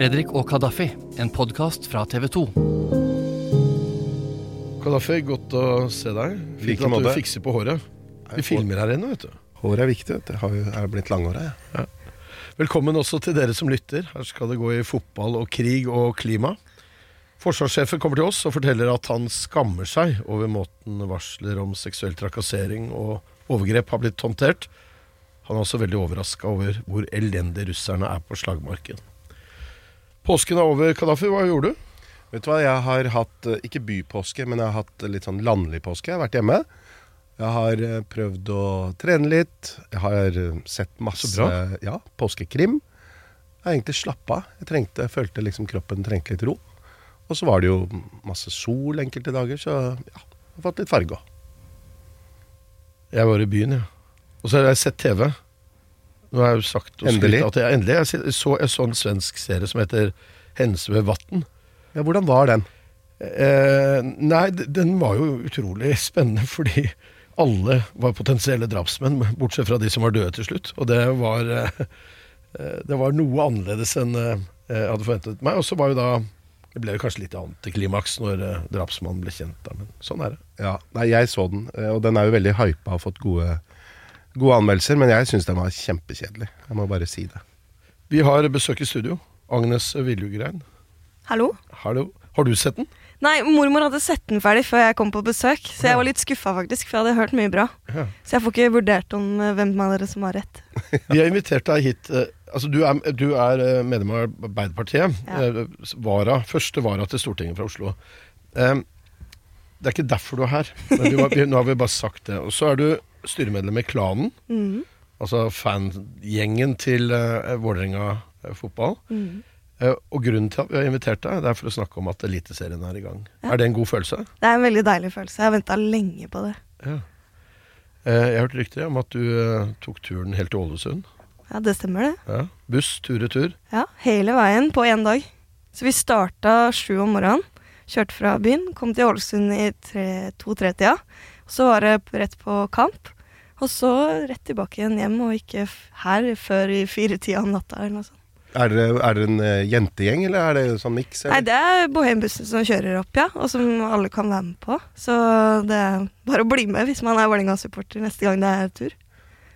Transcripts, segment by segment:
Fredrik og Kadafi, en podkast fra TV 2. Kadafi, godt å se deg. Fint at du fikser på håret. Vi filmer her ennå, vet du. Håret er viktig. Det har jo- er blitt langhåra. jeg. Velkommen også til dere som lytter. Her skal det gå i fotball og krig og klima. Forsvarssjefen kommer til oss og forteller at han skammer seg over måten varsler om seksuell trakassering og overgrep har blitt håndtert. Han er også veldig overraska over hvor elendige russerne er på slagmarken. Påsken er over, Kadafi. Hva gjorde du? Vet du hva, jeg har hatt eh, ikke bypåske, men jeg har hatt litt sånn landlig påske. Jeg har vært hjemme. Jeg har eh, prøvd å trene litt. Jeg har eh, sett masse ja, påskekrim. Jeg har egentlig slappa av. Jeg trengte, jeg følte liksom kroppen trengte litt ro. Og så var det jo masse sol enkelte dager, så ja, jeg har fått litt farge òg. Jeg var i byen, jeg. Og så har jeg sett TV. Nå har jeg jo sagt Endelig. at jeg endelig jeg så, jeg så en svensk serie som heter 'Hense ved vatn'. Ja, hvordan var den? Eh, nei, den var jo utrolig spennende fordi alle var potensielle drapsmenn, bortsett fra de som var døde til slutt. Og det var, eh, eh, det var noe annerledes enn eh, jeg hadde forventet meg. Og så var jo da Det ble jo kanskje litt antiklimaks når eh, drapsmannen ble kjent, men sånn er det. Ja, nei, jeg så den, og den er jo veldig hypa og fått gode, gode anmeldelser, men jeg syns den var kjempekjedelig. Jeg må bare si det. Vi har besøk i studio. Agnes Viljugrein. Hallo? Hallo. Har du sett den? Nei, mormor hadde sett den ferdig før jeg kom på besøk, så jeg var litt skuffa faktisk, for jeg hadde hørt mye bra. Ja. Så jeg får ikke vurdert om eh, hvem av dere som har rett. Vi har invitert deg hit. eh, Altså, du er, du er eh, medlem av Arbeiderpartiet. Ja. Vara, første vara til Stortinget fra Oslo. Um, Det er ikke derfor du er her, men vi, nå har vi bare sagt det. Og så er du styremedlem i Klanen, Mm. altså fangjengen til uh, Vålerenga eh, fotball. Mm. Uh, og grunnen til at vi har invitert deg, det er for å snakke om at Eliteserien er i gang. Er det en god følelse? Det er en veldig deilig følelse. Jeg har venta lenge på det. Ja. Uh, jeg har hørt rykter om at du uh, tok turen helt til Ålesund. Ja, det stemmer det. Ja. Buss tur-retur. Ja, Hele veien på én dag. Så vi starta sju om morgenen. Kjørte fra byen, kom til Ålesund i tre- to-tre-tida. Så var det rett på kamp. Og så rett tilbake igjen hjem, og ikke her før i fire-tida om natta. eller noe sånt. Er dere, er dere en eh, jentegjeng, eller er det sånn miks? Nei, det er Bohembussen som kjører opp, ja. Og som alle kan være med på. Så det er bare å bli med hvis man er Vålerenga-supporter neste gang det er tur.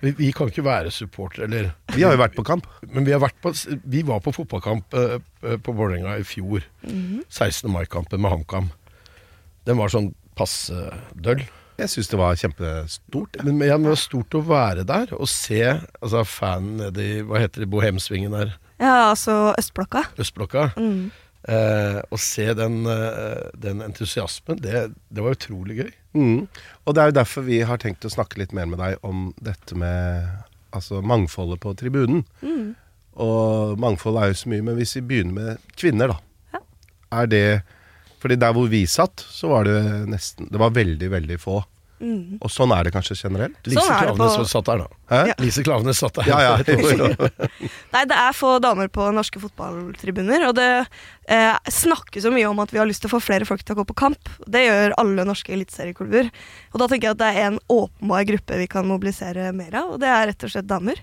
Vi, vi kan ikke være supportere, eller Vi har jo vært på kamp. Men vi, har vært på, vi var på fotballkamp eh, på Vålerenga i fjor. 16. mai-kampen med HamKam. Den var sånn passe døll. Jeg syns det var kjempestort. Men, men ja, men det var stort å være der og se altså, fanen nede i hva heter det, Bohemsvingen der, Ja, altså Østblokka. Østblokka. Mm. Eh, å se den, eh, den entusiasmen, det, det var utrolig gøy. Mm. Og det er jo derfor vi har tenkt å snakke litt mer med deg om dette med altså, mangfoldet på tribunen. Mm. Og mangfold er jo så mye, men hvis vi begynner med kvinner, da. Ja. Er det Fordi der hvor vi satt, så var det nesten Det var veldig, veldig få. Mm. Og sånn er det kanskje generelt? Lise Sånn er Klavenes på- satt der, da. Hæ? Ja. Lise Klavenes satt der. Ja, ja. Nei, det er få damer på norske fotballtribuner, og det eh, snakkes så mye om at vi har lyst til å få flere folk til å gå på kamp. Det gjør alle norske eliteserieklubber. Og da tenker jeg at det er en åpenbar gruppe vi kan mobilisere mer av, og det er rett og slett damer.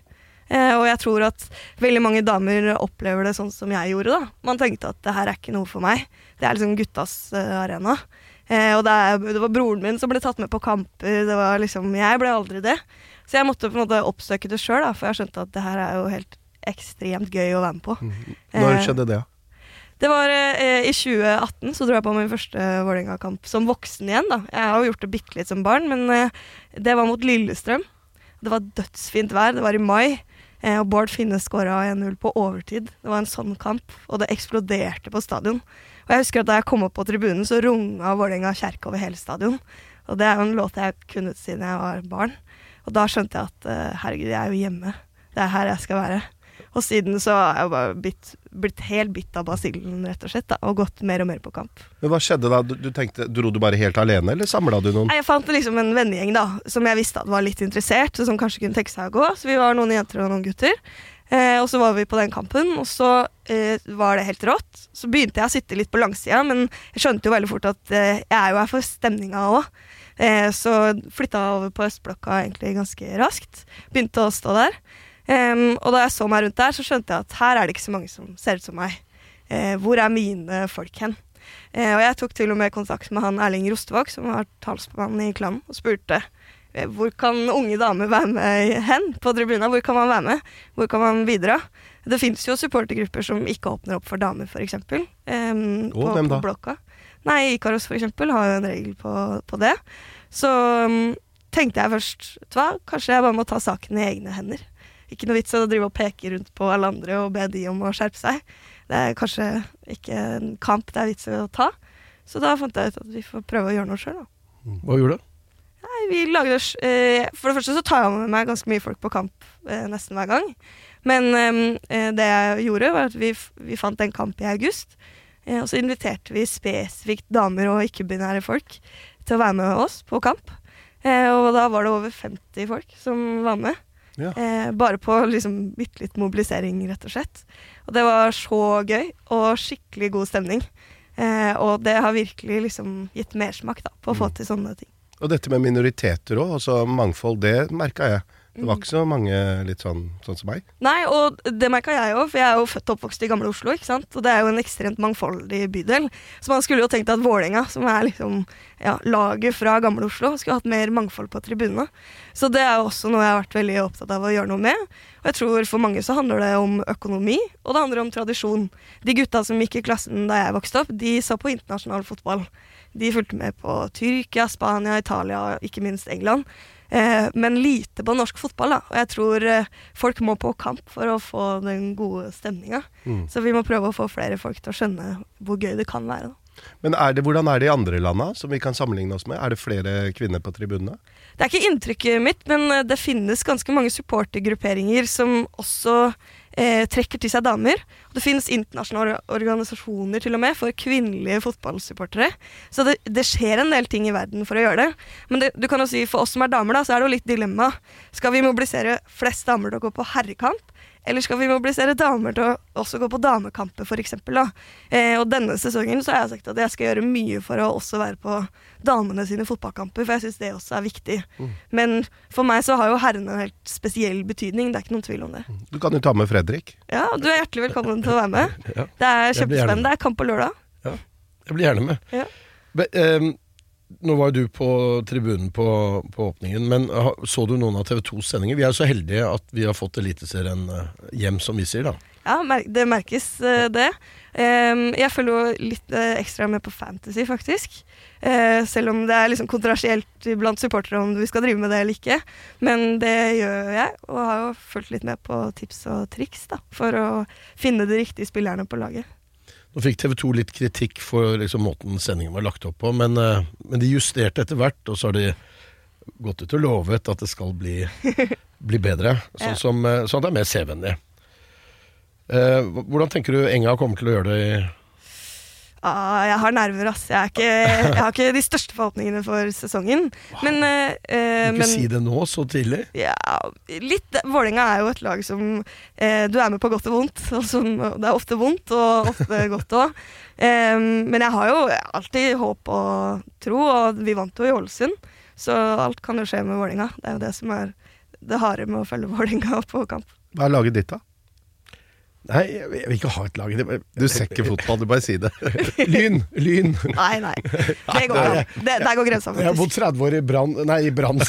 Eh, og jeg tror at veldig mange damer opplever det sånn som jeg gjorde. da. Man tenkte at det her er ikke noe for meg. Det er liksom guttas eh, arena. Eh, og det, er, det var broren min som ble tatt med på kamper. Det var liksom, Jeg ble aldri det. Så jeg måtte på en måte oppsøke det sjøl, for jeg skjønte at det her er jo helt ekstremt gøy å være med på. Når Eh, skjedde det? Det var eh, I 2018 så dro jeg på min første Vålerenga-kamp som voksen igjen. da. Jeg har jo gjort det bitte litt som barn, men eh, det var mot Lillestrøm. Det var dødsfint vær, det var i mai. Eh, og Bård Finne skåra 1-0 på overtid. Det var en sånn kamp, og det eksploderte på stadion. Og jeg husker at Da jeg kom opp på tribunen, så runga Vålerenga kjerke over hele stadion. Og det er jo en låt jeg kunne siden jeg var barn. Og da skjønte jeg at eh, herregud, jeg er jo hjemme. Det er her jeg skal være. Og siden så har jeg bare blitt, blitt helt bitt av basillen, rett og slett, da, og gått mer og mer på kamp. Men hva skjedde da? Du, du tenkte, Dro du bare helt alene, eller samla du noen? Jeg fant liksom en vennegjeng da, som jeg visste at var litt interessert, som kanskje kunne tenke seg å gå. Så vi var noen jenter og noen gutter. Eh, og så var vi på den kampen, og så eh, var det helt rått. Så begynte jeg å sitte litt på langsida, men jeg skjønte jo veldig fort at eh, jeg er jo her for stemninga òg. Eh, så flytta jeg over på østblokka egentlig ganske raskt. Begynte å stå der. Em, og da jeg så meg rundt der, så skjønte jeg at her er det ikke så mange som ser ut som meg. Uh, hvor er mine folk hen? Uh, og jeg tok til og med kontakt med han Erling Rostevåg, som var talsmann i klanen, og spurte uh, hvor kan unge damer være med hen på tribuna? Hvor kan man være med? Hvor kan man bidra? Det fins jo supportergrupper som ikke åpner opp for damer, f.eks. Um, Å, dem, da? På blokka. Nei, Ikaros eksempel har jo en regel på, på det. Så um, tenkte jeg først, vet du hva, kanskje jeg bare må ta saken i egne hender. Ikke noe vits å drive og peke rundt på alle andre og be de om å skjerpe seg. Det er kanskje ikke en kamp det er vits i å ta. Så da fant jeg ut at vi får prøve å gjøre noe sjøl, da. Hva gjorde du? Nei, vi lagde eh, For det første så tar jeg med meg ganske mye folk på kamp eh, nesten hver gang. Men eh, det jeg gjorde, var at vi, vi fant en kamp i august. Eh, og så inviterte vi spesifikt damer og ikke-binære folk til å være med oss på kamp. Eh, og da var det over 50 folk som var med. Ja. Eh, bare på liksom bitte litt mobilisering, rett og slett. Og det var så gøy, og skikkelig god stemning. Eh, og det har virkelig liksom gitt mersmak da, på å få til sånne ting. Og dette med minoriteter òg, altså mangfold, det merka jeg. Det var ikke så mange litt sånn, sånn som meg. Nei, og det merka jeg òg, for jeg er jo født og oppvokst i Gamle Oslo. ikke sant? Og det er jo en ekstremt mangfoldig bydel. Så man skulle jo tenkt at Vålerenga, som er liksom ja, laget fra Gamle Oslo, skulle hatt mer mangfold på tribunene. Så det er jo også noe jeg har vært veldig opptatt av å gjøre noe med. Og jeg tror for mange så handler det om økonomi, og det handler om tradisjon. De gutta som gikk i klassen da jeg vokste opp, de så på internasjonal fotball. De fulgte med på Tyrkia, Spania, Italia, ikke minst England. Eh, men lite på norsk fotball. da. Og jeg tror eh, folk må på kamp for å få den gode stemninga. Mm. Så vi må prøve å få flere folk til å skjønne hvor gøy det kan være. da. Men er det, hvordan er det i andre landa som vi kan sammenligne oss med? Er det flere kvinner på tribunene? Det er ikke inntrykket mitt, men eh, det finnes ganske mange supportergrupperinger som også eh, trekker til seg damer. Det finnes internasjonale organisasjoner til og med for kvinnelige fotballsupportere. Så det, det skjer en del ting i verden for å gjøre det. Men det, du kan jo si for oss som er damer, da, så er det jo litt dilemma. Skal vi mobilisere flest damer til å gå på herrekamp? Eller skal vi mobilisere damer til å også gå på damekamper, f.eks.? Eh, og denne sesongen så har jeg sagt at jeg skal gjøre mye for å også være på damene sine fotballkamper, for jeg syns det også er viktig. Men for meg så har jo herrene en helt spesiell betydning, det er ikke noen tvil om det. Du kan jo ta med Fredrik. Ja, du er hjertelig velkommen til å være med. Ja, Det er kjempespennende. Det er kamp på lørdag. Ja, jeg blir gjerne med. Ja. Be, ehm, nå var jo du på tribunen på, på åpningen, men så du noen av TV 2s sendinger? Vi er jo så heldige at vi har fått Eliteserien eh, hjem, som vi sier, da. Ja, det merkes eh, det. Jeg følger jo litt eh, ekstra med på Fantasy, faktisk. Selv om det er liksom kontroversielt blant supportere om vi skal drive med det eller ikke. Men det gjør jeg, og har jo fulgt litt med på tips og triks da, for å finne de riktige spillerne på laget. Nå fikk TV 2 litt kritikk for liksom, måten sendingen var lagt opp på, men, eh, men de justerte etter hvert, og så har de gått ut og lovet at det skal bli, bli bedre, sånn, som, sånn at det er mer sevennlig. Eh, hvordan tenker du Enga kommer til å gjøre det i Ah, jeg har nerver, ass. Jeg, ikke, jeg har ikke de største forhåpningene for sesongen. Men, eh, eh, Ikke men si det nå, så tidlig. Ja, litt. Vålerenga er jo et lag som eh, du er med på godt og vondt. Og som, det er ofte vondt, og ofte godt òg. men jeg har jo alltid håp og tro, og vi vant jo i Ålesund. Så alt kan jo skje med Vålerenga. Det er jo det som er det harde med å følge Vålerenga på kamp. Hva er laget ditt, da? Nei, jeg vil ikke ha et lag. Du ser ikke fotball, du bare sier det. Lyn! Lyn! Nei, nei. Det går bra. Det, der går grensa, Jeg har bodd faktisk. 30 år i Brann Nei, i Brann,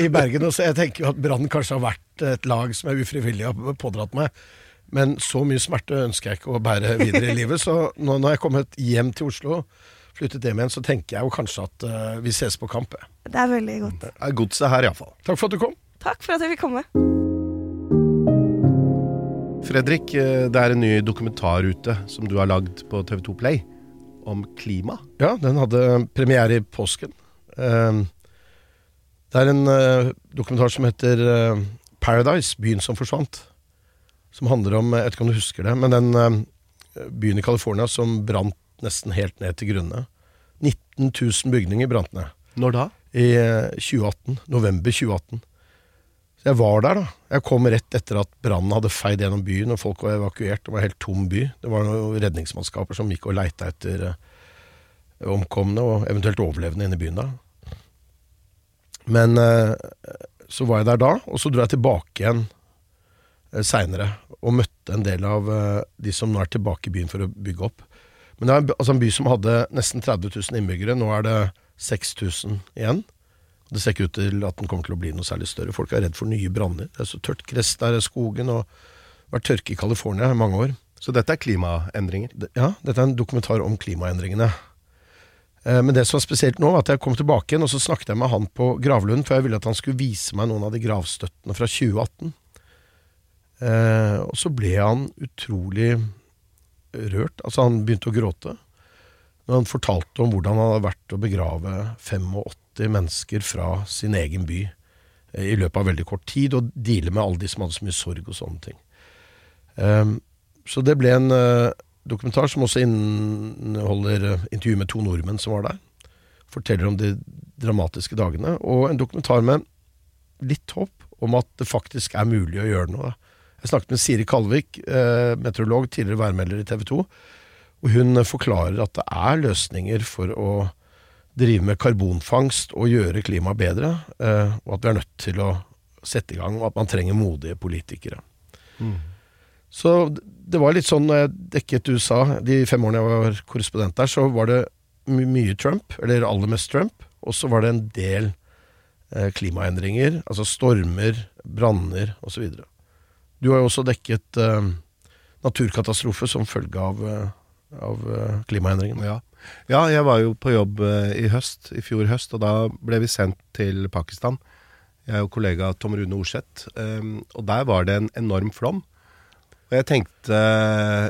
i Bergen, så jeg tenker jo at Brann kanskje har vært et lag som jeg ufrivillig har pådratt meg. Men så mye smerte ønsker jeg ikke å bære videre i livet, så nå når jeg er kommet hjem til Oslo, flyttet hjem igjen, så tenker jeg jo kanskje at eh, vi ses på kamp. Det er veldig godt. Det godset her, iallfall. Takk for at du kom. Takk for at jeg fikk komme. Fredrik, eh, det er en ny dokumentar ute som du har lagd på TV2 Play om klima. Ja, den hadde premiere i påsken. Eh, det er en eh, dokumentar som heter Paradise, byen som forsvant. som handler om Jeg vet ikke om du husker det, men den byen i California som brant nesten helt ned til grunne. 19 000 bygninger brant ned Når da? i eh, 2018. November 2018. Så jeg var der, da. Jeg kom rett etter at brannen hadde feid gjennom byen, og folk var evakuert. Det var en helt tom by. Det var noen redningsmannskaper som gikk og leita etter eh, omkomne og eventuelt overlevende inne i byen da. Men eh, så var jeg der da, og så dro jeg tilbake igjen eh, seinere og møtte en del av de som nå er tilbake i byen for å bygge opp. Men det er altså en by som hadde nesten 30 000 innbyggere. Nå er det 6000 igjen. Det ser ikke ut til at den kommer til å bli noe særlig større. Folk er redd for nye branner. Det er så tørt gress der i skogen, og det har vært tørke i California i mange år. Så dette er klimaendringer? Ja, dette er en dokumentar om klimaendringene. Eh, Men det som var spesielt nå, var at jeg kom tilbake igjen, og så snakket jeg med han på gravlunden, for jeg ville at han skulle vise meg noen av de gravstøttene fra 2018. Eh, og så ble han utrolig rørt. Altså, han begynte å gråte. Når han fortalte om hvordan han hadde vært å begrave 85 mennesker fra sin egen by eh, i løpet av veldig kort tid, og deale med alle de som hadde så mye sorg og sånne ting. Eh, så det ble en eh, dokumentar som også inneholder eh, intervju med to nordmenn som var der. Forteller om de dramatiske dagene. Og en dokumentar med litt håp om at det faktisk er mulig å gjøre noe. Jeg snakket med Siri Kalvik, eh, meteorolog, tidligere værmelder i TV 2. Og hun forklarer at det er løsninger for å drive med karbonfangst og gjøre klimaet bedre. Eh, og at vi er nødt til å sette i gang, og at man trenger modige politikere. Så det var litt sånn når jeg dekket USA, de fem årene jeg var korrespondent der, så var det my mye Trump, eller aller mest Trump, og så var det en del eh, klimaendringer, altså stormer, branner osv. Du har jo også dekket eh, naturkatastrofe som følge av, av klimaendringene. Ja. Ja, jeg var jo på jobb eh, i høst, i fjor høst, og da ble vi sendt til Pakistan. Jeg og kollega Tom Rune Orseth. Um, og der var det en enorm flom. Og jeg tenkte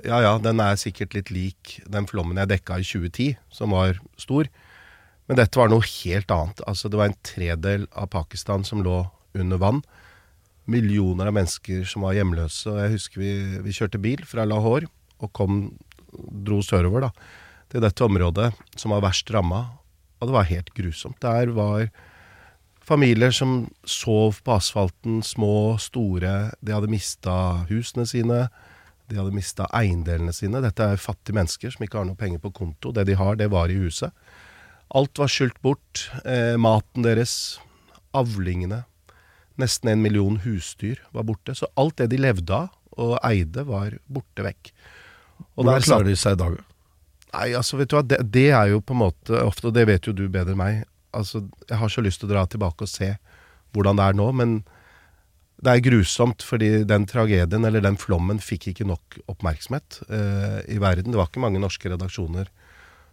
ja ja, den er sikkert litt lik den flommen jeg dekka i 2010, som var stor. Men dette var noe helt annet. Altså, det var en tredel av Pakistan som lå under vann. Millioner av mennesker som var hjemløse. Og jeg husker vi, vi kjørte bil fra Lahore og kom, dro sørover da, til dette området som var verst ramma. Og det var helt grusomt. Der var familier som sov på asfalten, små, store. De hadde mista husene sine. De hadde mista eiendelene sine. Dette er fattige mennesker som ikke har noe penger på konto. Det de har, det var i huset. Alt var skylt bort. Eh, maten deres, avlingene. Nesten en million husdyr var borte. Så alt det de levde av og eide, var borte vekk. Og Hvordan der klarer de seg i dag? Nei, altså vet du hva, det, det er jo på en måte ofte, og det vet jo du bedre enn meg, altså jeg har så lyst til å dra tilbake og se hvordan det er nå, men det er grusomt, fordi den tragedien, eller den flommen, fikk ikke nok oppmerksomhet eh, i verden. Det var ikke mange norske redaksjoner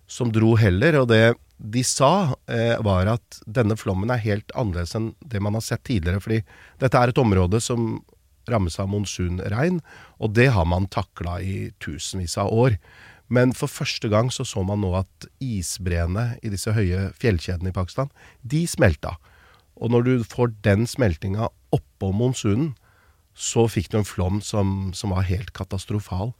som dro heller, og det de sa eh, var at denne flommen er helt annerledes enn det man har sett tidligere, fordi dette er et område som rammes av monsunregn, og det har man takla i tusenvis av år. Men for første gang så så man nå at isbreene i disse høye fjellkjedene i Pakistan, de smelta. Og når du får den smeltinga oppå monsunen, så fikk du en flom som, som var helt katastrofal.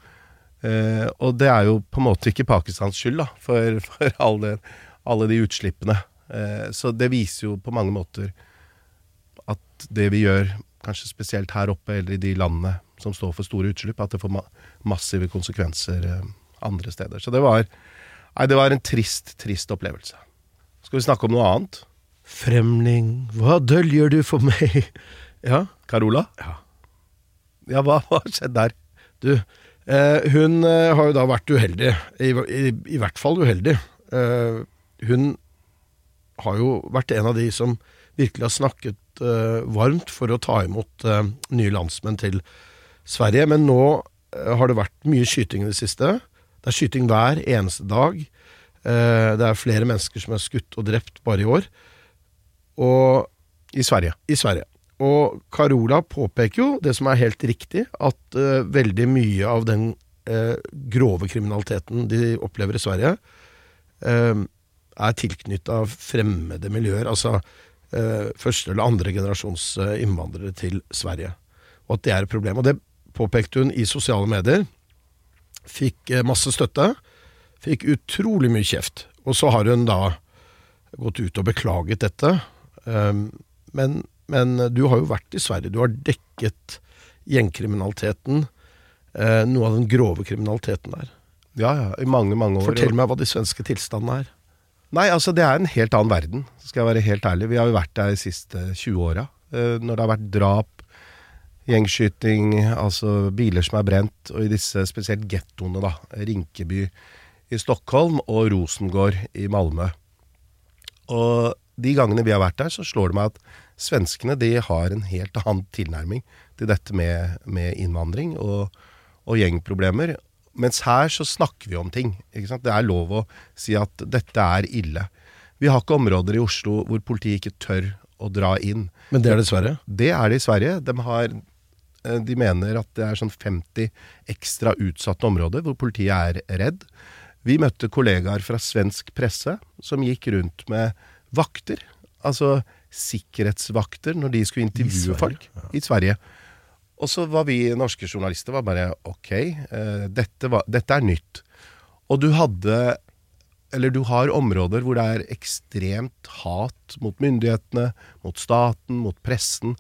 Eh, og det er jo på en måte ikke Pakistans skyld, da, for, for alle, alle de utslippene. Eh, så det viser jo på mange måter at det vi gjør, kanskje spesielt her oppe eller i de landene som står for store utslipp, at det får ma massive konsekvenser eh, andre steder. Så det var, nei, det var en trist, trist opplevelse. Skal vi snakke om noe annet? Fremling, hva døljer du for meg? Ja, Carola? Ja. Ja, hva har skjedd der? du. Eh, hun eh, har jo da vært uheldig. I, i, i hvert fall uheldig. Eh, hun har jo vært en av de som virkelig har snakket eh, varmt for å ta imot eh, nye landsmenn til Sverige. Men nå eh, har det vært mye skyting i det siste. Det er skyting hver eneste dag. Eh, det er flere mennesker som er skutt og drept bare i år. Og I Sverige. i Sverige. Og Carola påpeker jo det som er helt riktig, at uh, veldig mye av den uh, grove kriminaliteten de opplever i Sverige, uh, er tilknytta fremmede miljøer, altså første eller andre generasjons innvandrere til Sverige. Og at det er et problem. Og det påpekte hun i sosiale medier. Fikk eh, masse støtte. Fikk utrolig mye kjeft. Og så har hun da gått ut og beklaget dette. Um, men, men du har jo vært i Sverige. Du har dekket gjengkriminaliteten. Eh, noe av den grove kriminaliteten der. Ja, ja, i mange, mange år. Fortell meg hva de svenske tilstandene er. Nei, altså det er en helt annen verden, skal jeg være helt ærlig. Vi har jo vært der de siste 20 åra. Eh, når det har vært drap, gjengskyting, altså biler som er brent, og i disse spesielt gettoene, da. Rinkeby i Stockholm og Rosengård i Malmö. Og de gangene vi har vært der, så slår det meg at svenskene de har en helt annen tilnærming til dette med, med innvandring og, og gjengproblemer. Mens her så snakker vi om ting. Ikke sant? Det er lov å si at dette er ille. Vi har ikke områder i Oslo hvor politiet ikke tør å dra inn. Men det er det i Sverige? Det er det i Sverige. De, har, de mener at det er sånn 50 ekstra utsatte områder hvor politiet er redd. Vi møtte kollegaer fra svensk presse som gikk rundt med vakter. Altså sikkerhetsvakter når de skulle intervjue Sverige, folk i Sverige. Og så var vi norske journalister var bare ok, eh, dette, var, dette er nytt. Og du hadde Eller du har områder hvor det er ekstremt hat mot myndighetene, mot staten, mot pressen.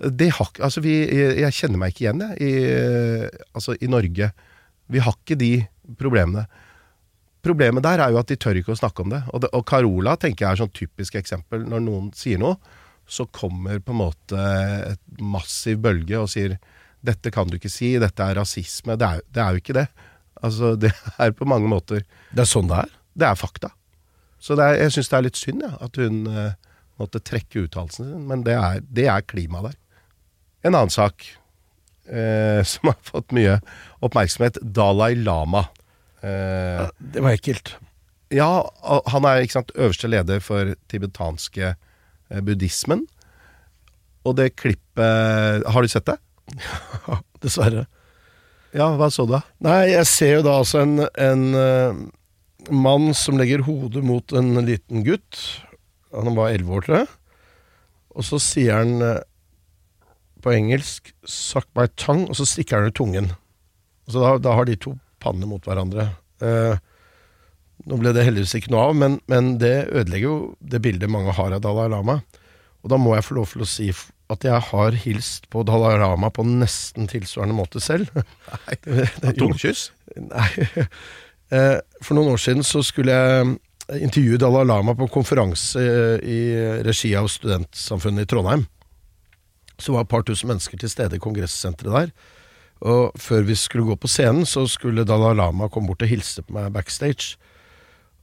Det har, altså vi, jeg, kjenner meg ikke igjen jeg, i, altså i Norge. Vi har ikke de problemene. Problemet der er jo at de tør ikke å snakke om det. Og, det, og Carola tenker jeg er sånn typisk eksempel. Når noen sier noe, så kommer på en måte et massiv bølge og sier dette kan du ikke si, dette er rasisme. Det er, det er jo ikke det. Altså, det er på mange måter Det er sånn det er? Det er fakta. Så er, jeg syns det er litt synd ja, at hun eh, måtte trekke uttalelsen sin, men det er, det er klima der. En annen sak eh, som har fått mye oppmerksomhet, Dalai Lama. Eh, Det var ekkelt. ja, han er ikke sant, øverste leder for tibetanske eh, buddhismen. Og det klippet Har du sett det? Ja, Dessverre. Ja, hva så du da? Nei, jeg ser jo da altså en, en eh, mann som legger hodet mot en liten gutt. Han var elleve år, tror jeg. Og så sier han eh, på engelsk 'suck my tongue', og så stikker han ut tungen. Så da, da har de to pannene mot hverandre. Eh, nå ble det heldigvis ikke noe av, men, men det ødelegger jo det bildet mange har av Dalai Lama. Og da må jeg få lov til å si at jeg har hilst på Dalai Lama på nesten tilsvarende måte selv. Nei, Tungekyss? Nei. Eh, For noen år siden så skulle jeg intervjue Dalai Lama på konferanse i regi av Studentsamfunnet i Trondheim. Så var et par tusen mennesker til stede i kongressenteret der. Og før vi skulle gå på scenen, så skulle Dalai Lama komme bort og hilse på meg backstage.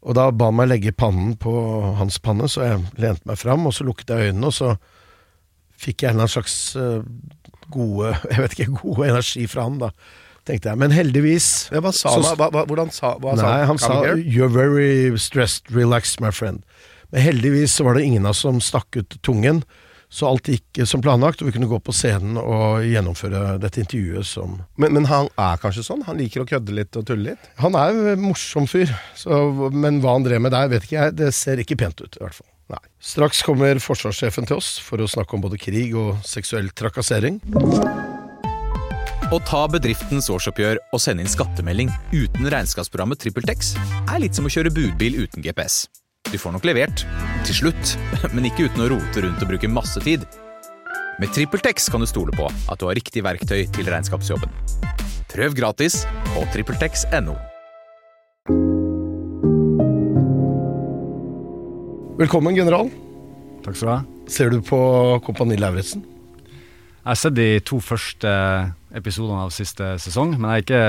Og da ba han meg legge pannen på hans panne, så jeg lente meg fram, og så lukket jeg øynene, og så fikk jeg en eller annen slags eh, gode Jeg vet ikke, god energi fra han, da. Tenkte jeg. Men heldigvis Ja, hva sa så- han? Hva, hva, hvordan sa, hva sa Nei, han sa here? 'You're very stressed, relax, my friend'. Men heldigvis så var det ingen av oss som stakk ut tungen, så alt gikk som planlagt, og vi kunne gå på scenen og gjennomføre dette intervjuet som Men, men han er kanskje sånn? Han liker å kødde litt og tulle litt? Han er jo en morsom fyr, så, men hva han drev med der, vet ikke jeg. Det ser ikke pent ut, i hvert fall. Nei. Straks kommer forsvarssjefen til oss for å snakke om både krig og seksuell trakassering. Å ta bedriftens årsoppgjør og sende inn skattemelding uten regnskapsprogrammet TrippelTex er litt som å kjøre budbil uten GPS. Du får nok levert, til slutt, men ikke uten å rote rundt og bruke masse tid. Med TrippelTex kan du stole på at du har riktig verktøy til regnskapsjobben. Prøv gratis på TrippelTex.no. Velkommen, general. Takk skal du ha. Ser du på Kompani Lauritzen? Jeg har sett de to første episodene av siste sesong, men jeg ikke,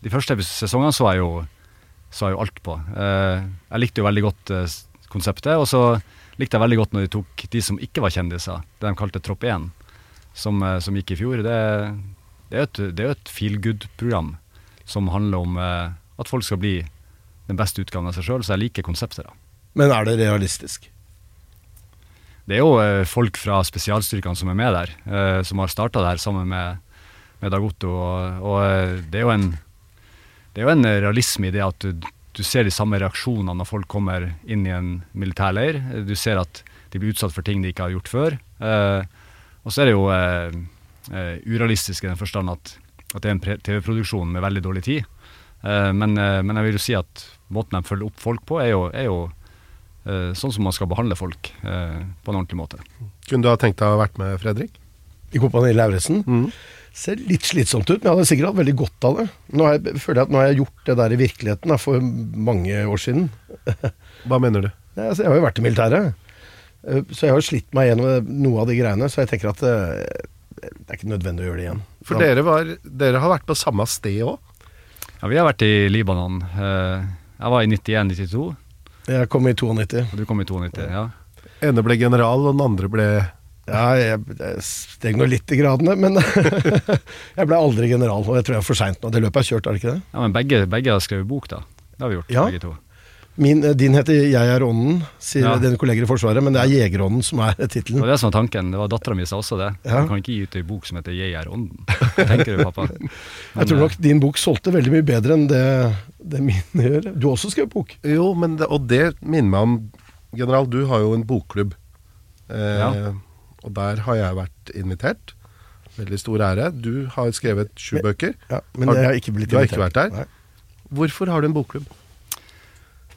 de første sesongene så jeg jo, så jeg jo alt på. Eh, jeg likte jo veldig godt eh, konseptet, og så likte jeg veldig godt når de tok de som ikke var kjendiser, det de kalte Tropp 1, som, eh, som gikk i fjor. Det, det er jo et, er et feel good-program som handler om at folk skal bli den beste utgaven av seg sjøl, så jeg liker konseptet. da. Men er det realistisk? Det er jo folk fra spesialstyrkene som er med der, eh, som har starta der sammen med, med Dag Otto. Og, og det er jo en det er jo en eh, realisme i det at du, du ser de samme reaksjonene når folk kommer inn i en militærleir. Du ser at de blir utsatt for ting de ikke har gjort før. Eh, og så er det jo eh, eh, urealistisk i den forstand at at det er en TV-produksjon med veldig dårlig tid. Eh, men, eh, men jeg vil jo si at måten de følger opp folk på, er jo, er jo sånn som man skal behandle folk på en ordentlig måte. Kunne du ha tenkt deg å ha vært med, Fredrik? I Kompani Lauritzen. Mm. Ser litt slitsomt ut, men jeg hadde sikkert hatt veldig godt av det. Nå har jeg, føler jeg at nå har jeg gjort det der i virkeligheten da, for mange år siden. Hva mener du? Nei, altså, jeg har jo vært i militæret, Eh, så jeg har jo slitt meg gjennom noe av de greiene. Så jeg tenker at eh, det er ikke nødvendig å gjøre det igjen. For dere, var, dere har vært på samme sted òg? Ja, vi har vært i Libanon. Eh, jeg var i 91-92, Jeg kom i 92. du kom i 92. ja. ene ble general, og den andre ble Ja, jeg, jeg steg nå litt i gradene, men jeg ble aldri general. Og jeg tror jeg er for seint nå. Det løpet er kjørt, er det ikke det? Ja, Men begge, begge har skrevet bok, da. Det har vi gjort, Ja. begge to. Min, eh, din heter 'Jeg er ånden', sier Ja. dine kolleger i Forsvaret, men det er 'Jegerånden' som er Det tittelen. var det som var tanken. Det var Dattera mi sa også det. Ja. Du kan ikke gi ut ei bok som heter 'Jeg er ånden'. Hva tenker du, pappa? Jeg tror nok din bok solgte veldig mye bedre enn det, det min gjør. Du har også skrevet bok. Jo, men det, og det minner meg om General, du har jo en bokklubb. Eh, Ja. Og der har jeg vært invitert. Veldig stor ære. Du har skrevet sju Men- bøker. Ja, men Har- jeg har ikke blitt du har ikke vært der? Nei. Hvorfor har du en bokklubb?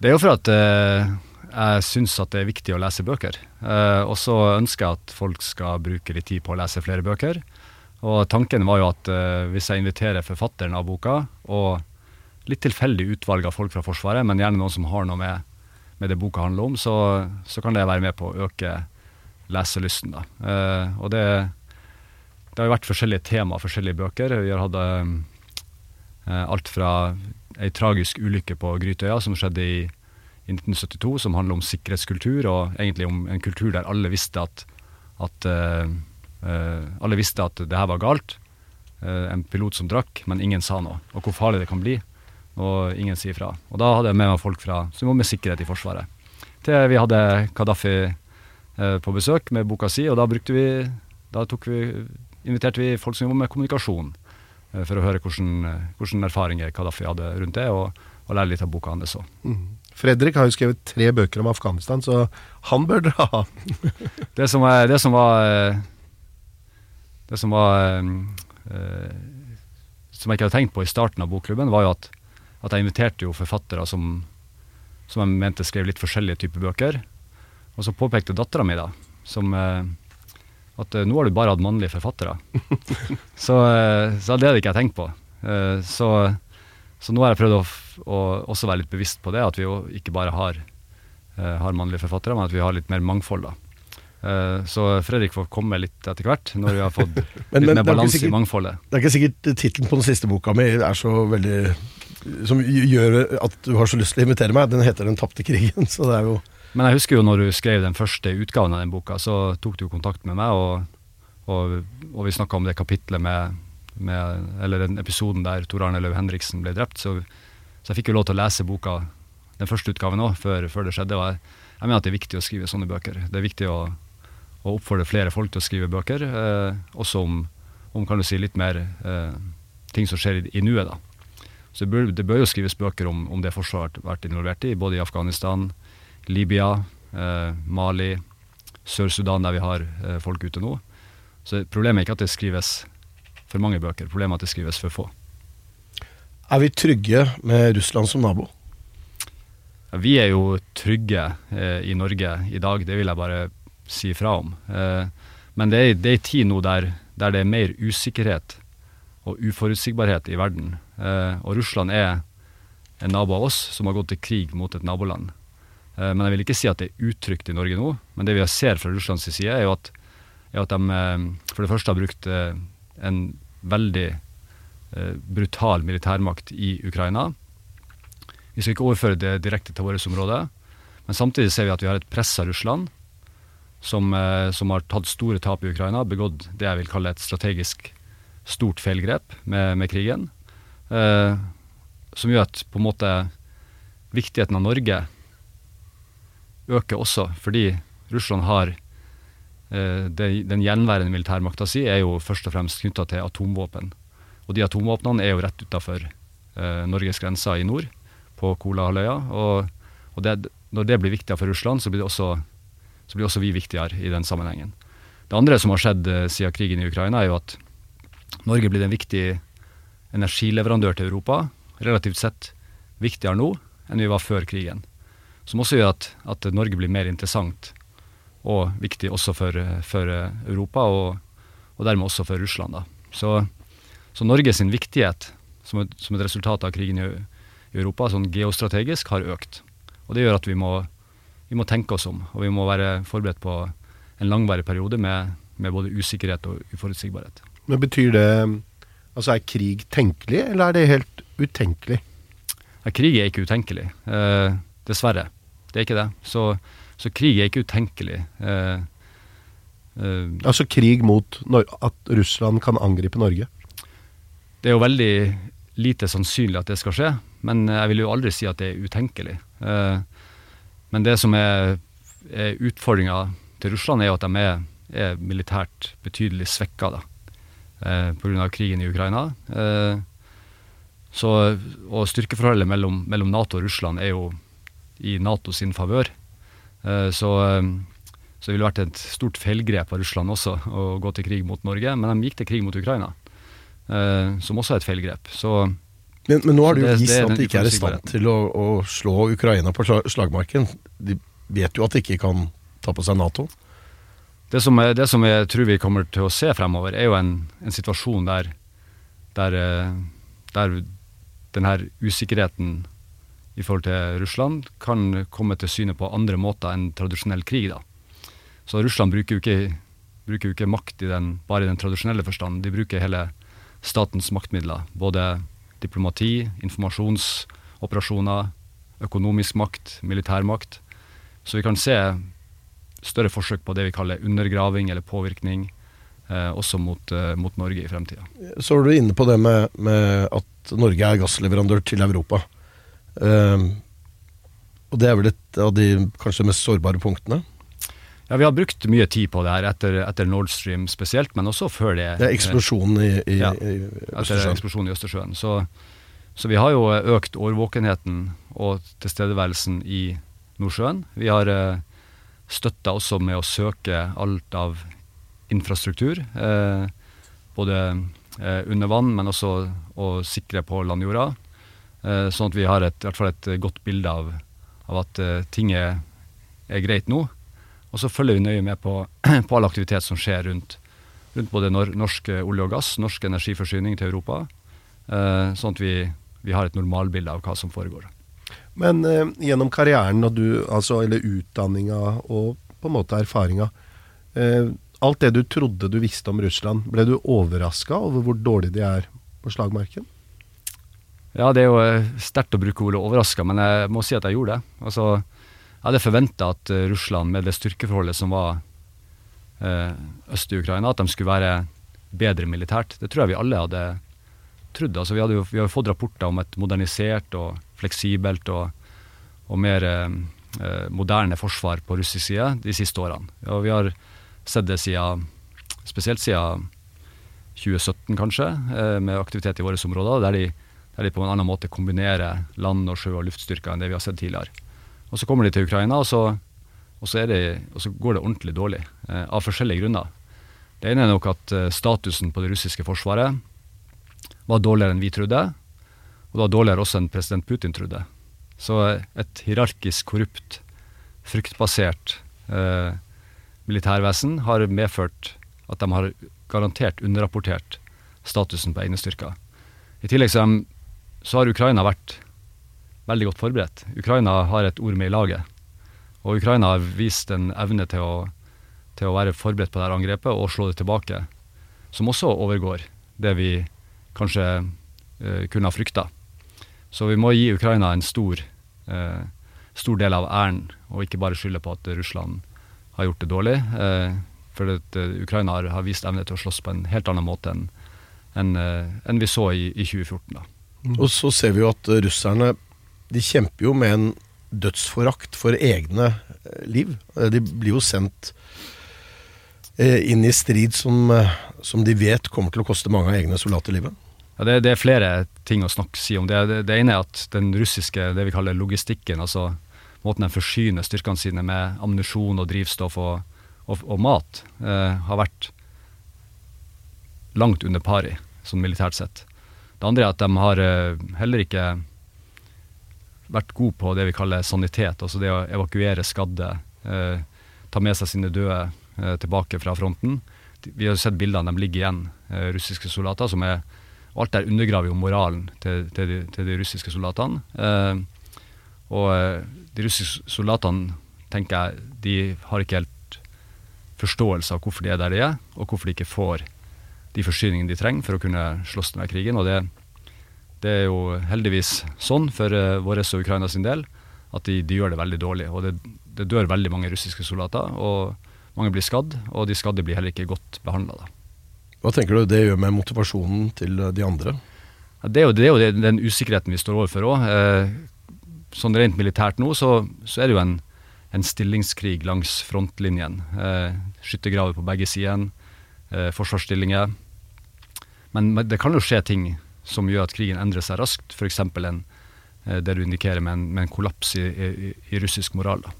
Det er jo for at eh, jeg syns at det er viktig å lese bøker. Eh, og så ønsker jeg at folk skal bruke litt tid på å lese flere bøker. Og tanken var jo at eh, hvis jeg inviterer forfatteren av boka, og litt tilfeldig utvalg av folk fra Forsvaret, men gjerne noen som har noe med, med det boka handler om, så, så kan det være med på å øke leselysten. Da. Eh, og det, det har jo vært forskjellige tema, forskjellige bøker. Vi har hatt eh, alt fra ei tragisk ulykke på Grytøya som skjedde i, i 1972, som handler om sikkerhetskultur, og egentlig om en kultur der alle visste at, at eh, eh, alle visste at det her var galt. Eh, en pilot som drakk, men ingen sa noe. Og hvor farlig det kan bli. Og ingen sier fra. Og da hadde jeg med meg folk fra, som var med sikkerhet i Forsvaret. Til vi hadde Kadafi eh, på besøk med boka si, og da brukte vi Da vi, inviterte vi folk som jobber med kommunikasjon, eh, for å høre hvordan, eh, erfaringer Kadafi hadde rundt det, og, og lære litt av boka hans òg. Fredrik har jo skrevet tre bøker om Afghanistan, så han bør dra. Det som, er, det som var eh, Det som var eh, eh, Som jeg ikke hadde tenkt på i starten av bokklubben, var jo at, at jeg inviterte jo forfattere som, som jeg mente skrev litt forskjellige typer bøker. Og så påpekte dattera mi da, som eh, at eh, nå har du bare hatt mannlige forfattere. så, eh, så det hadde ikke jeg tenkt på. Eh, så, så nå har jeg prøvd å, å også være litt bevisst på det, at vi jo ikke bare har, har mannlige forfattere, men at vi har litt mer mangfold. da. Så Fredrik får komme litt etter hvert, når vi har fått litt Men- men er mer balanse i mangfoldet. Det er ikke sikkert tittelen på den siste boka mi er så veldig Som gjør at du har så lyst til å invitere meg. Den heter 'Den tapte krigen', så det er jo Men jeg husker jo når du skrev den første utgaven av den boka, så tok du kontakt med meg, og, og, og vi snakka om det kapitlet med, med Eller den episoden der Tor Arne Løv Henriksen ble drept. Så, så jeg fikk jo lov til å lese boka, den første utgaven òg, før, før det skjedde. Og jeg, jeg mener at det er viktig å skrive sånne bøker. Det er viktig å, å oppfordre flere folk til å skrive bøker, eh, også om, om kan du si, litt mer eh, ting som skjer i, i nuet. da. Så det bør, det bør jo skrives bøker om, om det Forsvaret har vært involvert i, både i Afghanistan, Libya, eh, Mali, Sør-Sudan, der vi har eh, folk ute nå. Så problemet er ikke at det skrives for mange bøker, problemet er at det skrives for få. Er vi trygge med Russland som nabo? Ja, Vi er jo trygge eh, i Norge i dag, det vil jeg bare si fra om. Eh, men det er, det en tid nå der, der det er mer usikkerhet og uforutsigbarhet i verden. Eh, og Russland er en nabo av oss som har gått til krig mot et naboland. Eh, men jeg vil ikke si at det er utrygt i Norge nå. Men det vi ser fra Russlands side, er jo at, er at de eh, for det første har brukt eh, en veldig brutal militærmakt i Ukraina. Vi skal ikke overføre det direkte til vårt område, men samtidig ser vi at vi har et pressa Russland som, som har tatt store tap i Ukraina, begått det jeg vil kalle et strategisk stort feilgrep med, med krigen. Eh, som gjør at på en måte viktigheten av Norge øker også, fordi Russland har eh, Den gjenværende militærmakta si er jo først og fremst knytta til atomvåpen. Og de atomvåpnene er jo rett utafor eh, Norges grenser i nord, på Kolahalvøya. Og, og det, når det blir viktigere for Russland, så blir, også, så blir også vi viktigere i den sammenhengen. Det andre som har skjedd eh, siden krigen i Ukraina, er jo at Norge blir en viktig energileverandør til Europa, relativt sett viktigere nå enn vi var før krigen. Som også gjør at, at Norge blir mer interessant og viktig også for, for Europa, og, og, dermed også for Russland. Da. Så, så Norge sin viktighet som et, som et resultat av krigen i, i, Europa, sånn geostrategisk, har økt. Og det gjør at vi må, vi må tenke oss om, og vi må være forberedt på en langvarig periode med, med både usikkerhet og uforutsigbarhet. Men betyr det Altså er krig tenkelig, eller er det helt utenkelig? Ja, krig er ikke utenkelig. Eh, dessverre. Det er ikke det. Så, så krig er ikke utenkelig. Eh, eh, altså krig mot at Russland kan angripe Norge? Det er jo veldig lite sannsynlig at det skal skje, men jeg vil jo aldri si at det er utenkelig. Eh, men det som er, er utfordringa til Russland, er jo at de er, er militært betydelig svekka eh, pga. krigen i Ukraina. Eh, så, og styrkeforholdet mellom, mellom, Nato og Russland er jo i Nato sin favør. Eh, så, eh, så, det ville vært et stort feilgrep av Russland også å gå til krig mot Norge. Men de gikk til krig mot Ukraina, eh, som også er et feilgrep. Så, men, men, nå har det jo vist at de ikke er i stand til å, å, slå Ukraina på slagmarken. De vet jo at de ikke kan ta på seg Nato. Det som, er, det som jeg tror vi kommer til å se fremover, er jo en, en situasjon der, der, der denne usikkerheten i forhold til Russland kan komme til syne på andre måter enn tradisjonell krig. da. Så Russland bruker jo ikke, bruker jo ikke makt i den, bare i den tradisjonelle forstand. De bruker hele statens maktmidler. Både diplomati, informasjonsoperasjoner, økonomisk makt, militærmakt. Så vi kan se større forsøk på det vi kaller undergraving eller påvirkning, eh, også mot, eh, mot, Norge i fremtida. Så var du inne på det med, med at Norge er gassleverandør til Europa. Um, og det er vel et av de kanskje mest sårbare punktene? Ja, Vi har brukt mye tid på det her etter, etter Nord Stream spesielt, men også før det. Det er eksplosjonen i, i, ja, i Østersjøen. Eksplosjonen i Østersjøen. Så, så, vi har jo økt årvåkenheten og tilstedeværelsen i Nordsjøen. Vi har eh, støtta også med å søke alt av infrastruktur. Eh, både uh, under vann, men også å sikre på landjorda. Eh, sånn at vi har et, i hvert fall et eh, godt bilde av, av at uh, ting er, er, greit nå. Og så følger vi nøye med på, på all aktivitet som skjer rundt, rundt både nor norsk olje og gass, norsk energiforsyning til Europa. Sånn at vi, vi, har et normalbilde av hva som foregår. Men eh, gjennom karrieren og du, altså, eller utdanninga og på en måte erfaringa Alt det du trodde du visste om Russland, ble du overraska over hvor dårlig de er på slagmarken? Ja, det er jo eh, sterkt å bruke ordet overraska, men jeg må si at jeg gjorde det. Altså, jeg hadde forventa at uh, Russland, med det styrkeforholdet som var eh, øst i Ukraina, at de skulle være bedre militært. Det tror jeg vi alle hadde trodd. Altså, vi, hadde jo, vi har jo fått rapporter om et modernisert og fleksibelt og, og mer eh, moderne forsvar på russisk side de siste årene. Og vi har sett det siden, spesielt siden 2017, kanskje, med aktivitet i våre områder, der de der de på en annen måte kombinerer land- og sjø- og luftstyrker enn det vi har sett tidligere. Og Så kommer de til Ukraina, og så, og så, det, og så går det ordentlig dårlig. Eh, av forskjellige grunner. Det ene er nok at eh, statusen på det russiske forsvaret var dårligere enn vi trodde. Og det var dårligere også enn president Putin trodde. Så eh, et hierarkisk korrupt, fryktbasert eh, militærvesen har medført at de har garantert underrapportert statusen på egne styrker. I tillegg så er de så har Ukraina vært veldig godt forberedt. Ukraina har et ord med i laget. Og Ukraina har vist en evne til å, til å være forberedt på dette angrepet og slå det tilbake, som også overgår det vi kanskje eh, kunne ha frykta. Så vi må gi Ukraina en stor, eh, stor del av æren, og ikke bare skylde på at Russland har gjort det dårlig. Eh, for at, Ukraina har, vist evne til å slåss på en helt annen måte enn en, en vi så i, i 2014. da. Mm. Og så ser vi jo at russerne de kjemper jo med en dødsforakt for egne eh, liv. Eh, de blir jo sendt eh, inn i strid som, som de vet kommer til å koste mange av egne soldater livet. Ja, det, det, er flere ting å snakke si om. Det, det, det, ene er at den russiske det vi kaller logistikken, altså måten de forsyner styrkene sine med ammunisjon og drivstoff og, og, og mat, eh, har vært langt under pari, sånn militært sett. Det andre er at de har eh, heller ikke vært gode på det vi kaller sanitet, altså det å evakuere skadde, eh, ta med seg sine døde eh, tilbake fra fronten. Vi har sett bildene, de ligger igjen, russiske soldater, som er og Alt der undergraver jo moralen til, til, de, til de russiske soldatene. Og de russiske soldatene, tenker jeg, de har ikke helt forståelse av hvorfor de er der de er, og hvorfor de ikke får de forsyningene de trenger for å kunne slåss denne krigen. Og det, det er jo heldigvis sånn for uh, vår og Ukraina sin del at de, de gjør det veldig dårlig. Og det, det dør veldig mange russiske soldater, og mange blir skadd, og de skadde blir heller ikke godt behandla. Hva tenker du det gjør med motivasjonen til eh, de andre? Ja, Det er jo, det er jo den usikkerheten vi står overfor òg. Eh, sånn rent militært nå, så, så er det jo en, en stillingskrig langs frontlinjen. Eh, skyttergraver på begge sider, eh, forsvarsstillinger. Men men det kan jo skje ting som gjør at krigen endrer seg raskt. F.eks. en eh, det du indikerer med en, med en kollaps i, i, i russisk moral. Da.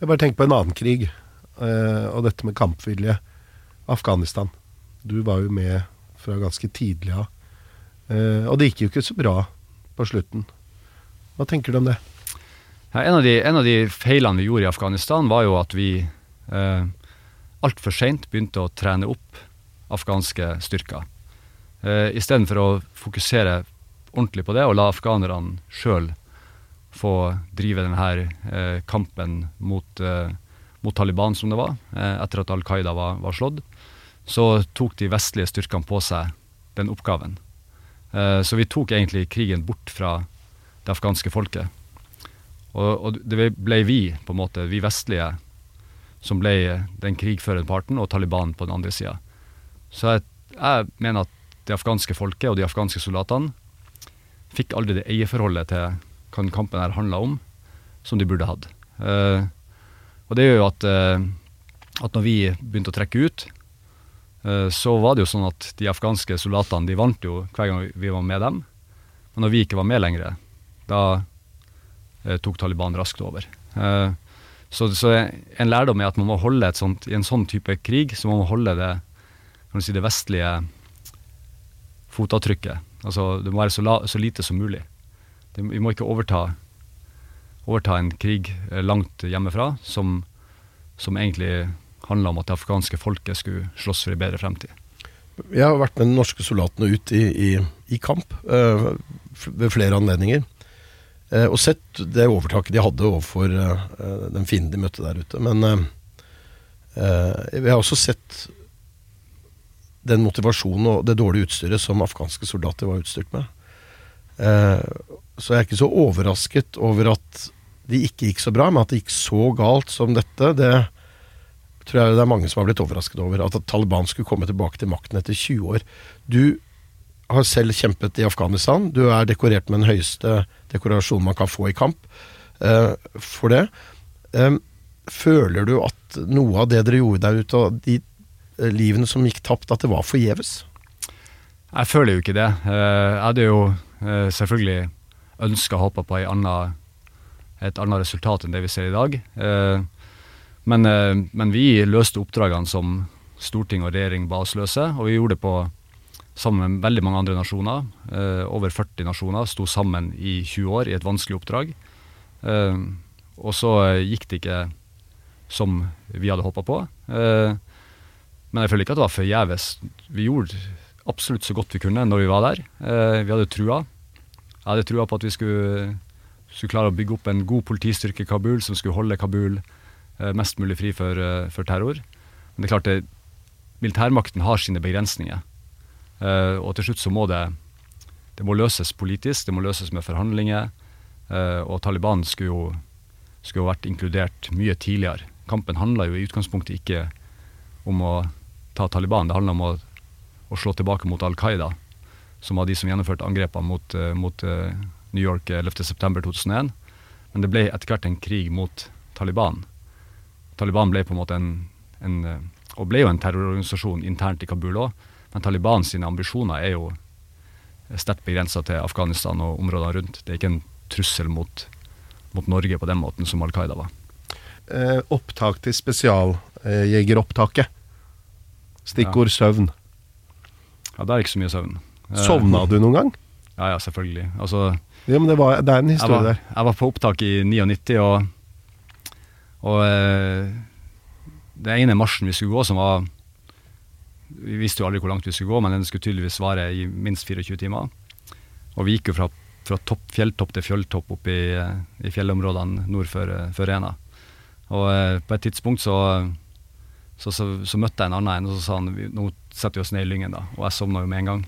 Jeg bare tenker på en annen krig, eh, og dette med kampvilje. Afghanistan. Du var jo med fra ganske tidlig av. Eh, og det gikk jo ikke så bra på slutten. Hva tenker du om det? Ja, en, av de, en av de feilene vi gjorde i Afghanistan, var jo at vi eh, altfor seint begynte å trene opp afghanske styrker. Eh, Istedenfor å fokusere ordentlig på det og la afghanerne sjøl få drive denne eh, kampen mot, eh, mot Taliban, som det var, etter at Al Qaida var, var slått, så tok de vestlige styrkene på seg den oppgaven. Så vi tok egentlig krigen bort fra det afghanske folket. Og, og det ble vi, på en måte, vi vestlige, som ble den krigførende parten, og Taliban på den andre sida. Så jeg, jeg mener at det afghanske folket og de afghanske soldatene fikk aldri det eierforholdet til hva kampen her handla om, som de burde hatt. Uh, og det gjør jo at, uh, at når vi begynte å trekke ut, uh, så var det jo sånn at de afghanske soldatene de vant jo hver gang vi var med dem. Men når vi ikke var med lenger, da tok Taliban raskt over. Så, så en lærdom er at man må holde et sånt, i en sånn type krig, så må man holde det, kan du si, det vestlige fotavtrykket. Altså, det må være så, la, så lite som mulig. Det, vi må ikke overta, overta en krig eh, langt hjemmefra som, som egentlig handla om at det afghanske folket skulle slåss for en bedre fremtid. Jeg har vært med de norske soldatene ut i, i, i kamp øh, ved flere anledninger. eh, og sett det overtaket de hadde overfor eh, den fienden de møtte der ute. Men jeg har også sett den motivasjonen og det dårlige utstyret som afghanske soldater var utstyrt med. Eh, så jeg er ikke så overrasket over at det ikke gikk så bra, men at det gikk så galt som dette, det tror jeg det er mange som har blitt overrasket over. At Taliban skulle komme tilbake til makten etter 20 år. Du har selv kjempet i Afghanistan. Du er dekorert med den høyeste dekorasjonen man kan få i kamp eh, for det. Eh, føler du at noe av det dere gjorde der ute, og de livene som gikk tapt, at det var forgjeves? Jeg føler jo ikke det. Eh, Jeg hadde jo eh, selvfølgelig ønska å håpa på anna, et annet resultat enn det vi ser i dag. Eh, Men, eh, men vi løste oppdragene som storting og regjering ba oss løse, og vi gjorde det på sammen med veldig mange andre nasjoner. Eh, over 40 nasjoner sto sammen i 20 år i et vanskelig oppdrag. Eh, og så eh, gikk det ikke som vi hadde håpa på. Eh, men jeg føler ikke at det var forgjeves. Vi gjorde absolutt så godt vi kunne når vi var der. Eh, vi hadde trua. Jeg hadde trua på at vi skulle, skulle klare å bygge opp en god politistyrke i Kabul som skulle holde Kabul eh, mest mulig fri for, eh, for terror. Men det er klart det, militærmakten har sine begrensninger. Og til slutt så må det, det må løses politisk, det må løses med forhandlinger. Og Taliban skulle jo, skulle jo vært inkludert mye tidligere. Kampen handla jo i utgangspunktet ikke om å ta Taliban, det handla om å, å slå tilbake mot Al Qaida, som var de som gjennomførte angrepene mot, eh, mot eh, New York 11.9.2001. Men det ble etter hvert en krig mot Taliban. Taliban ble på en måte en, en eh, og ble jo en terrororganisasjon internt i Kabul òg, men Taliban sine ambisjoner er jo sterkt begrensa til Afghanistan og områdene rundt. Det er ikke en trussel mot, mot Norge på den måten som Al Qaida var. Eh, opptak til spesialjegeropptaket. Stikkord søvn. Ja, det er ikke så mye søvn. Eh, Sovna du noen gang? Ja, ja, selvfølgelig. Altså, Ja, men det, var, det er en jeg historie var, der. jeg var på opptak i 99, og, og eh, det ene marsjen vi skulle gå, som var Vi visste jo aldri hvor langt vi skulle gå, men den skulle tydeligvis vare i minst 24 timer. Og vi gikk jo fra, fra topp, fjelltopp til fjelltopp opp i, eh, i fjellområdene nord for, for Rena. Og på et tidspunkt så, så, så, så møtte jeg en annen en, og så sa han nå setter vi oss ned i lyngen, da. Og jeg sovna jo med en gang.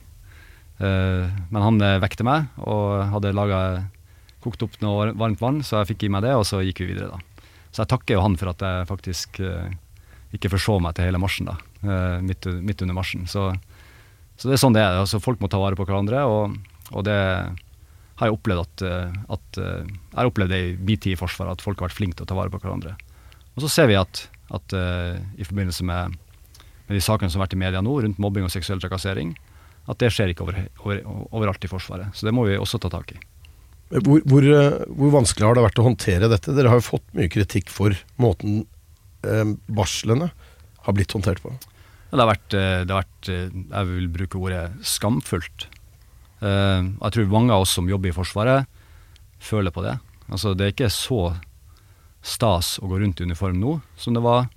Uh, men han eh, vekte meg og hadde laget, kokt opp noe varmt vann, så jeg fikk i meg det, og så gikk vi videre, da. Så jeg takker jo han for at jeg faktisk uh, ikke forså meg til hele marsjen, da. Uh, midt, midt under marsjen. Så, så det er sånn det er. Altså, folk må ta vare på hverandre, og, og det har jeg opplevd at, at Jeg har opplevd det i min tid i Forsvaret, at folk har vært flinke til å ta vare på hverandre. Og så ser vi at, at uh, i forbindelse med, med de sakene som har vært i media nå, rundt mobbing og seksuell trakassering, at det skjer ikke over, over, overalt i Forsvaret. Så det må vi også ta tak i. Hvor, hvor, eh, hvor vanskelig har det vært å håndtere dette? Dere har jo fått mye kritikk for måten eh, varslene har blitt håndtert på. Ja, Det har vært, eh, det har vært jeg vil bruke ordet skamfullt. Eh, Jeg tror mange av oss som jobber i Forsvaret, føler på det. Altså, det er ikke så stas å gå rundt i uniform nå som det var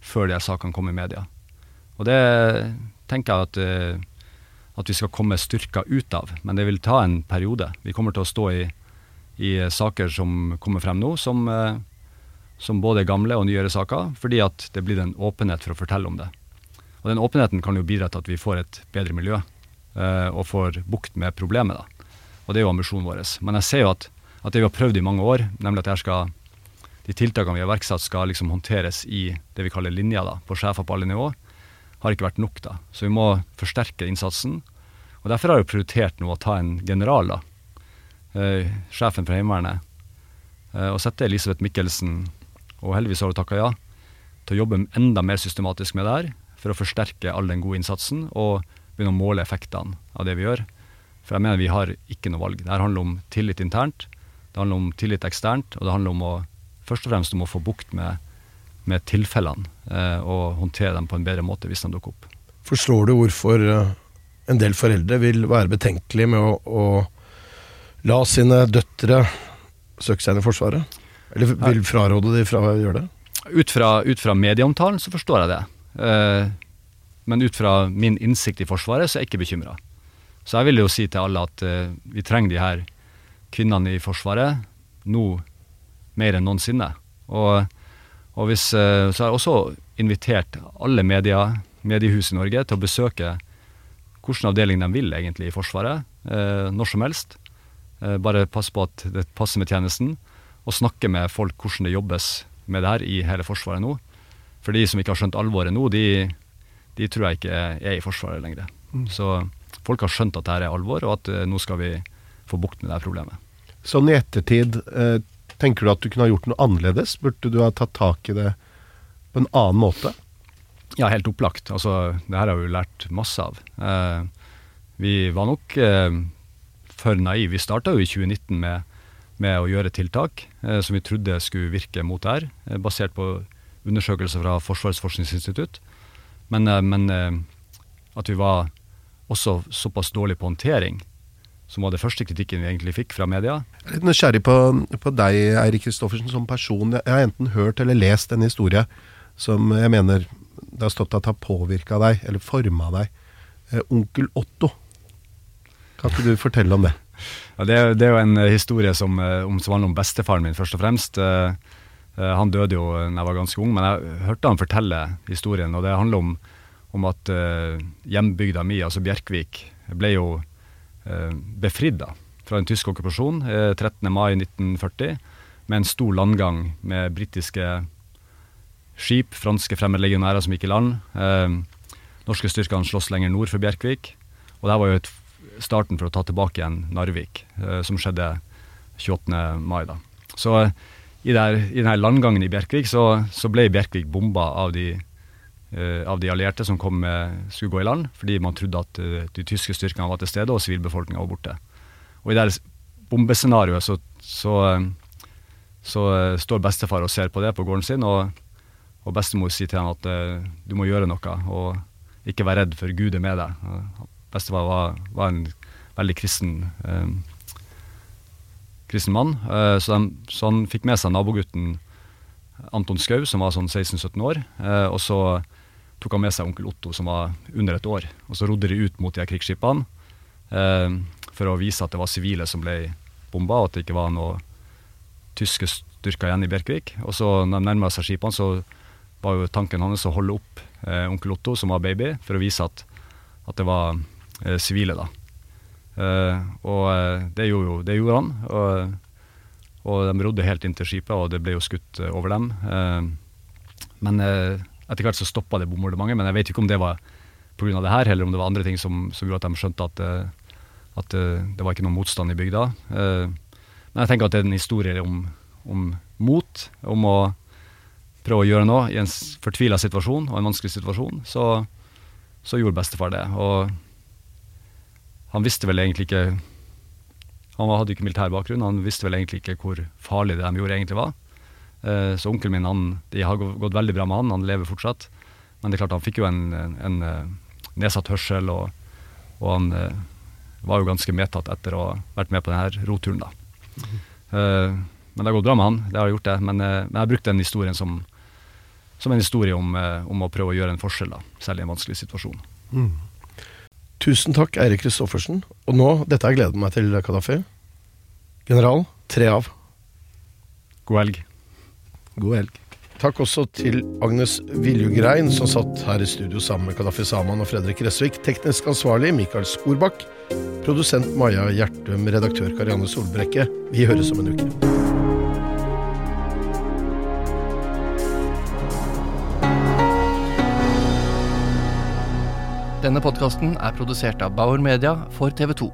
før de her sakene kom i media. Og det tenker jeg at, eh, at vi skal komme styrka ut av, men det vil ta en periode. Vi kommer til å stå i, i saker som kommer frem nå, som, eh, som både er gamle og nyere saker, fordi at det blir en åpenhet for å fortelle om det. Og den åpenheten kan jo bidra til at vi får et bedre miljø, eh, og får bukt med problemet. da. Og det er jo ambisjonen vår. Men jeg ser jo at, at det vi har prøvd i mange år, nemlig at jeg skal, de tiltakene vi har iverksatt skal liksom håndteres i det vi kaller linja, da, på sjefer på alle nivå, har ikke vært nok. da. Så vi må forsterke innsatsen. Og Derfor har jeg prioritert nå å ta en general, da, eh, sjefen for Heimevernet, eh, og sette Elisabeth Mikkelsen, og heldigvis har hun takka ja, til å jobbe enda mer systematisk med det her, for å forsterke all den gode innsatsen og begynne å måle effektene av det vi gjør. For jeg mener vi har ikke noe valg. Det her handler om tillit internt, det handler om tillit eksternt, og det handler om å, først og fremst om å få bukt med, med tilfellene eh, og håndtere dem på en bedre måte hvis de dukker opp. Forstår du hvorfor eh, en del foreldre vil være betenkelige med å, å la sine døtre søke seg inn i Forsvaret? Eller vil fraråde de fra å gjøre det? Ut fra, ut fra medieomtalen så forstår jeg det. Eh, men ut fra min innsikt i Forsvaret så er jeg ikke bekymra. Så jeg vil jo si til alle at uh, vi trenger de her kvinnene i Forsvaret nå mer enn noensinne. Og, og hvis, eh, så har jeg også invitert alle media, mediehus i Norge til å besøke hvilken avdeling de vil egentlig i Forsvaret, eh, når som helst. Eh, bare passe på at det passer med tjenesten, og snakke med folk hvordan det jobbes med det her i hele Forsvaret nå. For de som ikke har skjønt alvoret nå, de, de tror jeg ikke er, i Forsvaret lenger. Så folk har skjønt at det her er alvor, og at nå skal vi få bukt med det her problemet. Sånn i ettertid, eh, tenker du at du kunne ha gjort noe annerledes? Burde du ha tatt tak i det på en annen måte? Ja, helt opplagt. Altså, det her har vi jo lært masse av. Eh, vi var nok eh, for naive. Vi starta jo i 2019 med, med å gjøre tiltak eh, som vi trodde skulle virke mot det her, eh, basert på undersøkelser fra Forsvarets forskningsinstitutt. Men, eh, men eh, at vi var også såpass dårlig på håndtering, som var det første kritikken vi egentlig fikk fra media. Jeg er litt nysgjerrig på, på deg, Eirik Kristoffersen, som person. Jeg har enten hørt eller lest en historie som jeg mener det har stått at har påvirka deg, eller forma deg. Eh, onkel Otto. Kan ikke du fortelle om det? Ja, det, er- det er jo en eh, historie som, eh, om, som handler om bestefaren min, først og fremst. Eh, eh, han døde jo da jeg var ganske ung, men jeg hørte han fortelle historien. Og det handler om, om at eh, hjembygda mi, altså Bjerkvik, ble jo befridd da, fra en tysk okkupasjon eh, 13. mai 1940, med en stor landgang med britiske skip, franske fremmedlegionærer som gikk i land. Eh, norske styrkene slåss lenger nord for Bjerkvik. Og det var jo et starten for å ta tilbake igjen Narvik, eh, som skjedde 28. mai. da. Så eh, i, der, i denne landgangen i Bjerkvik så, så ble Bjerkvik bomba av de, eh, av de allierte som kom skulle gå i land, fordi man trodde at eh, de tyske styrkene var til stede og sivilbefolkninga var borte. Og i det bombescenarioet så, så, eh, så eh, står bestefar og ser på det på gården sin, og, og bestemor sier til ham at eh, du må gjøre noe, og ikke være redd, for Gud er med deg. Bestefar var, var en veldig kristen eh, kristen mann. Eh, så, de, så, han fikk med seg nabogutten Anton Skau, som var sånn 16-17 år. Eh, og så tok han med seg onkel Otto, som var under et år. Og så rodde de ut mot de her krigsskipene eh, for å vise at det var sivile som ble bomba, og at det ikke var noe tyske styrker igjen i Bjerkvik. Og så når de nærma seg skipene, så var jo tanken hans å holde opp eh, onkel Otto, som var baby, for å vise at, at det var eh, sivile, da. Uh, og uh, det, gjorde, det, gjorde, han. Og, og, de rodde helt inn til skipet, og det ble jo skutt uh, over dem. men etter hvert så stoppa det bombardementet, men jeg vet ikke om det var pga. det her, eller om det var andre ting som, som gjorde at de skjønte at, at det var ikke noen motstand i bygda. men jeg tenker at det er en historie om, om mot, om å prøve å gjøre noe i en fortvila situasjon og en vanskelig situasjon. Så, så gjorde bestefar det. og han visste vel egentlig ikke Han hadde ikke militær bakgrunn, han visste vel egentlig ikke hvor farlig det de gjorde, egentlig var. Eh, så onkelen min han, de har gått veldig bra med han, han lever fortsatt. Men det er klart han fikk jo en, en, en eh, nedsatt hørsel, og, og han eh, var jo ganske medtatt etter å ha vært med på denne roturen. da. Mm. Uh, men det har gått bra med han, det har gjort det. Men, uh, men jeg har brukt den historien som, som en historie om, uh, om, å prøve å gjøre en forskjell, da, selv i en vanskelig situasjon. Mm. Tusen takk, Eirik Kristoffersen. Og nå, dette har jeg gledet meg til, Kadafi. General, tre av. God helg. God helg. Takk også til Agnes Viljugrein, som satt her i studio sammen med Kadafi Saman og Fredrik Resvik. Teknisk ansvarlig Mikael Skorbakk. Produsent Maja Gjertum. Redaktør Karianne Solbrekke. Vi høres om en uke. Denne podkasten er produsert av Bauer Media for TV 2.